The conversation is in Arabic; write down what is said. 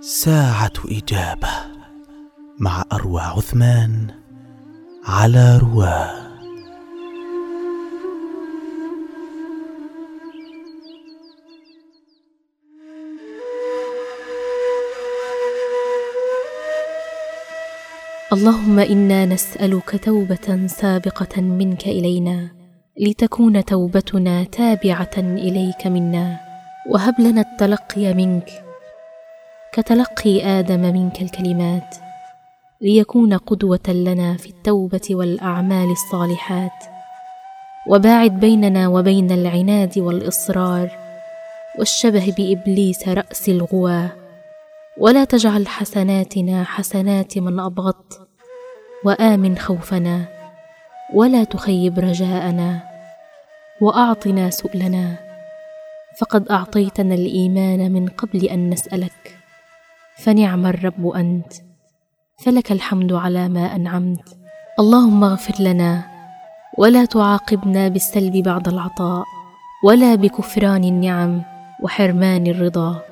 ساعة إجابة مع أروى عثمان على رواه اللهم إنا نسألك توبة سابقة منك إلينا لتكون توبتنا تابعة إليك منا وهب لنا التلقي منك كتلقي آدم منك الكلمات ليكون قدوة لنا في التوبة والأعمال الصالحات. وباعد بيننا وبين العناد والإصرار والشبه بإبليس رأس الغواه ولا تجعل حسناتنا حسنات من ابغضت وآمن خوفنا ولا تخيب رجاءنا وأعطنا سؤلنا. فقد أعطيتنا الإيمان من قبل أن نسألك. فنعم الرب أنت. فلك الحمد على ما أنعمت. اللهم اغفر لنا ولا تعاقبنا بالسلب بعد العطاء ولا بكفران النعم وحرمان الرضا.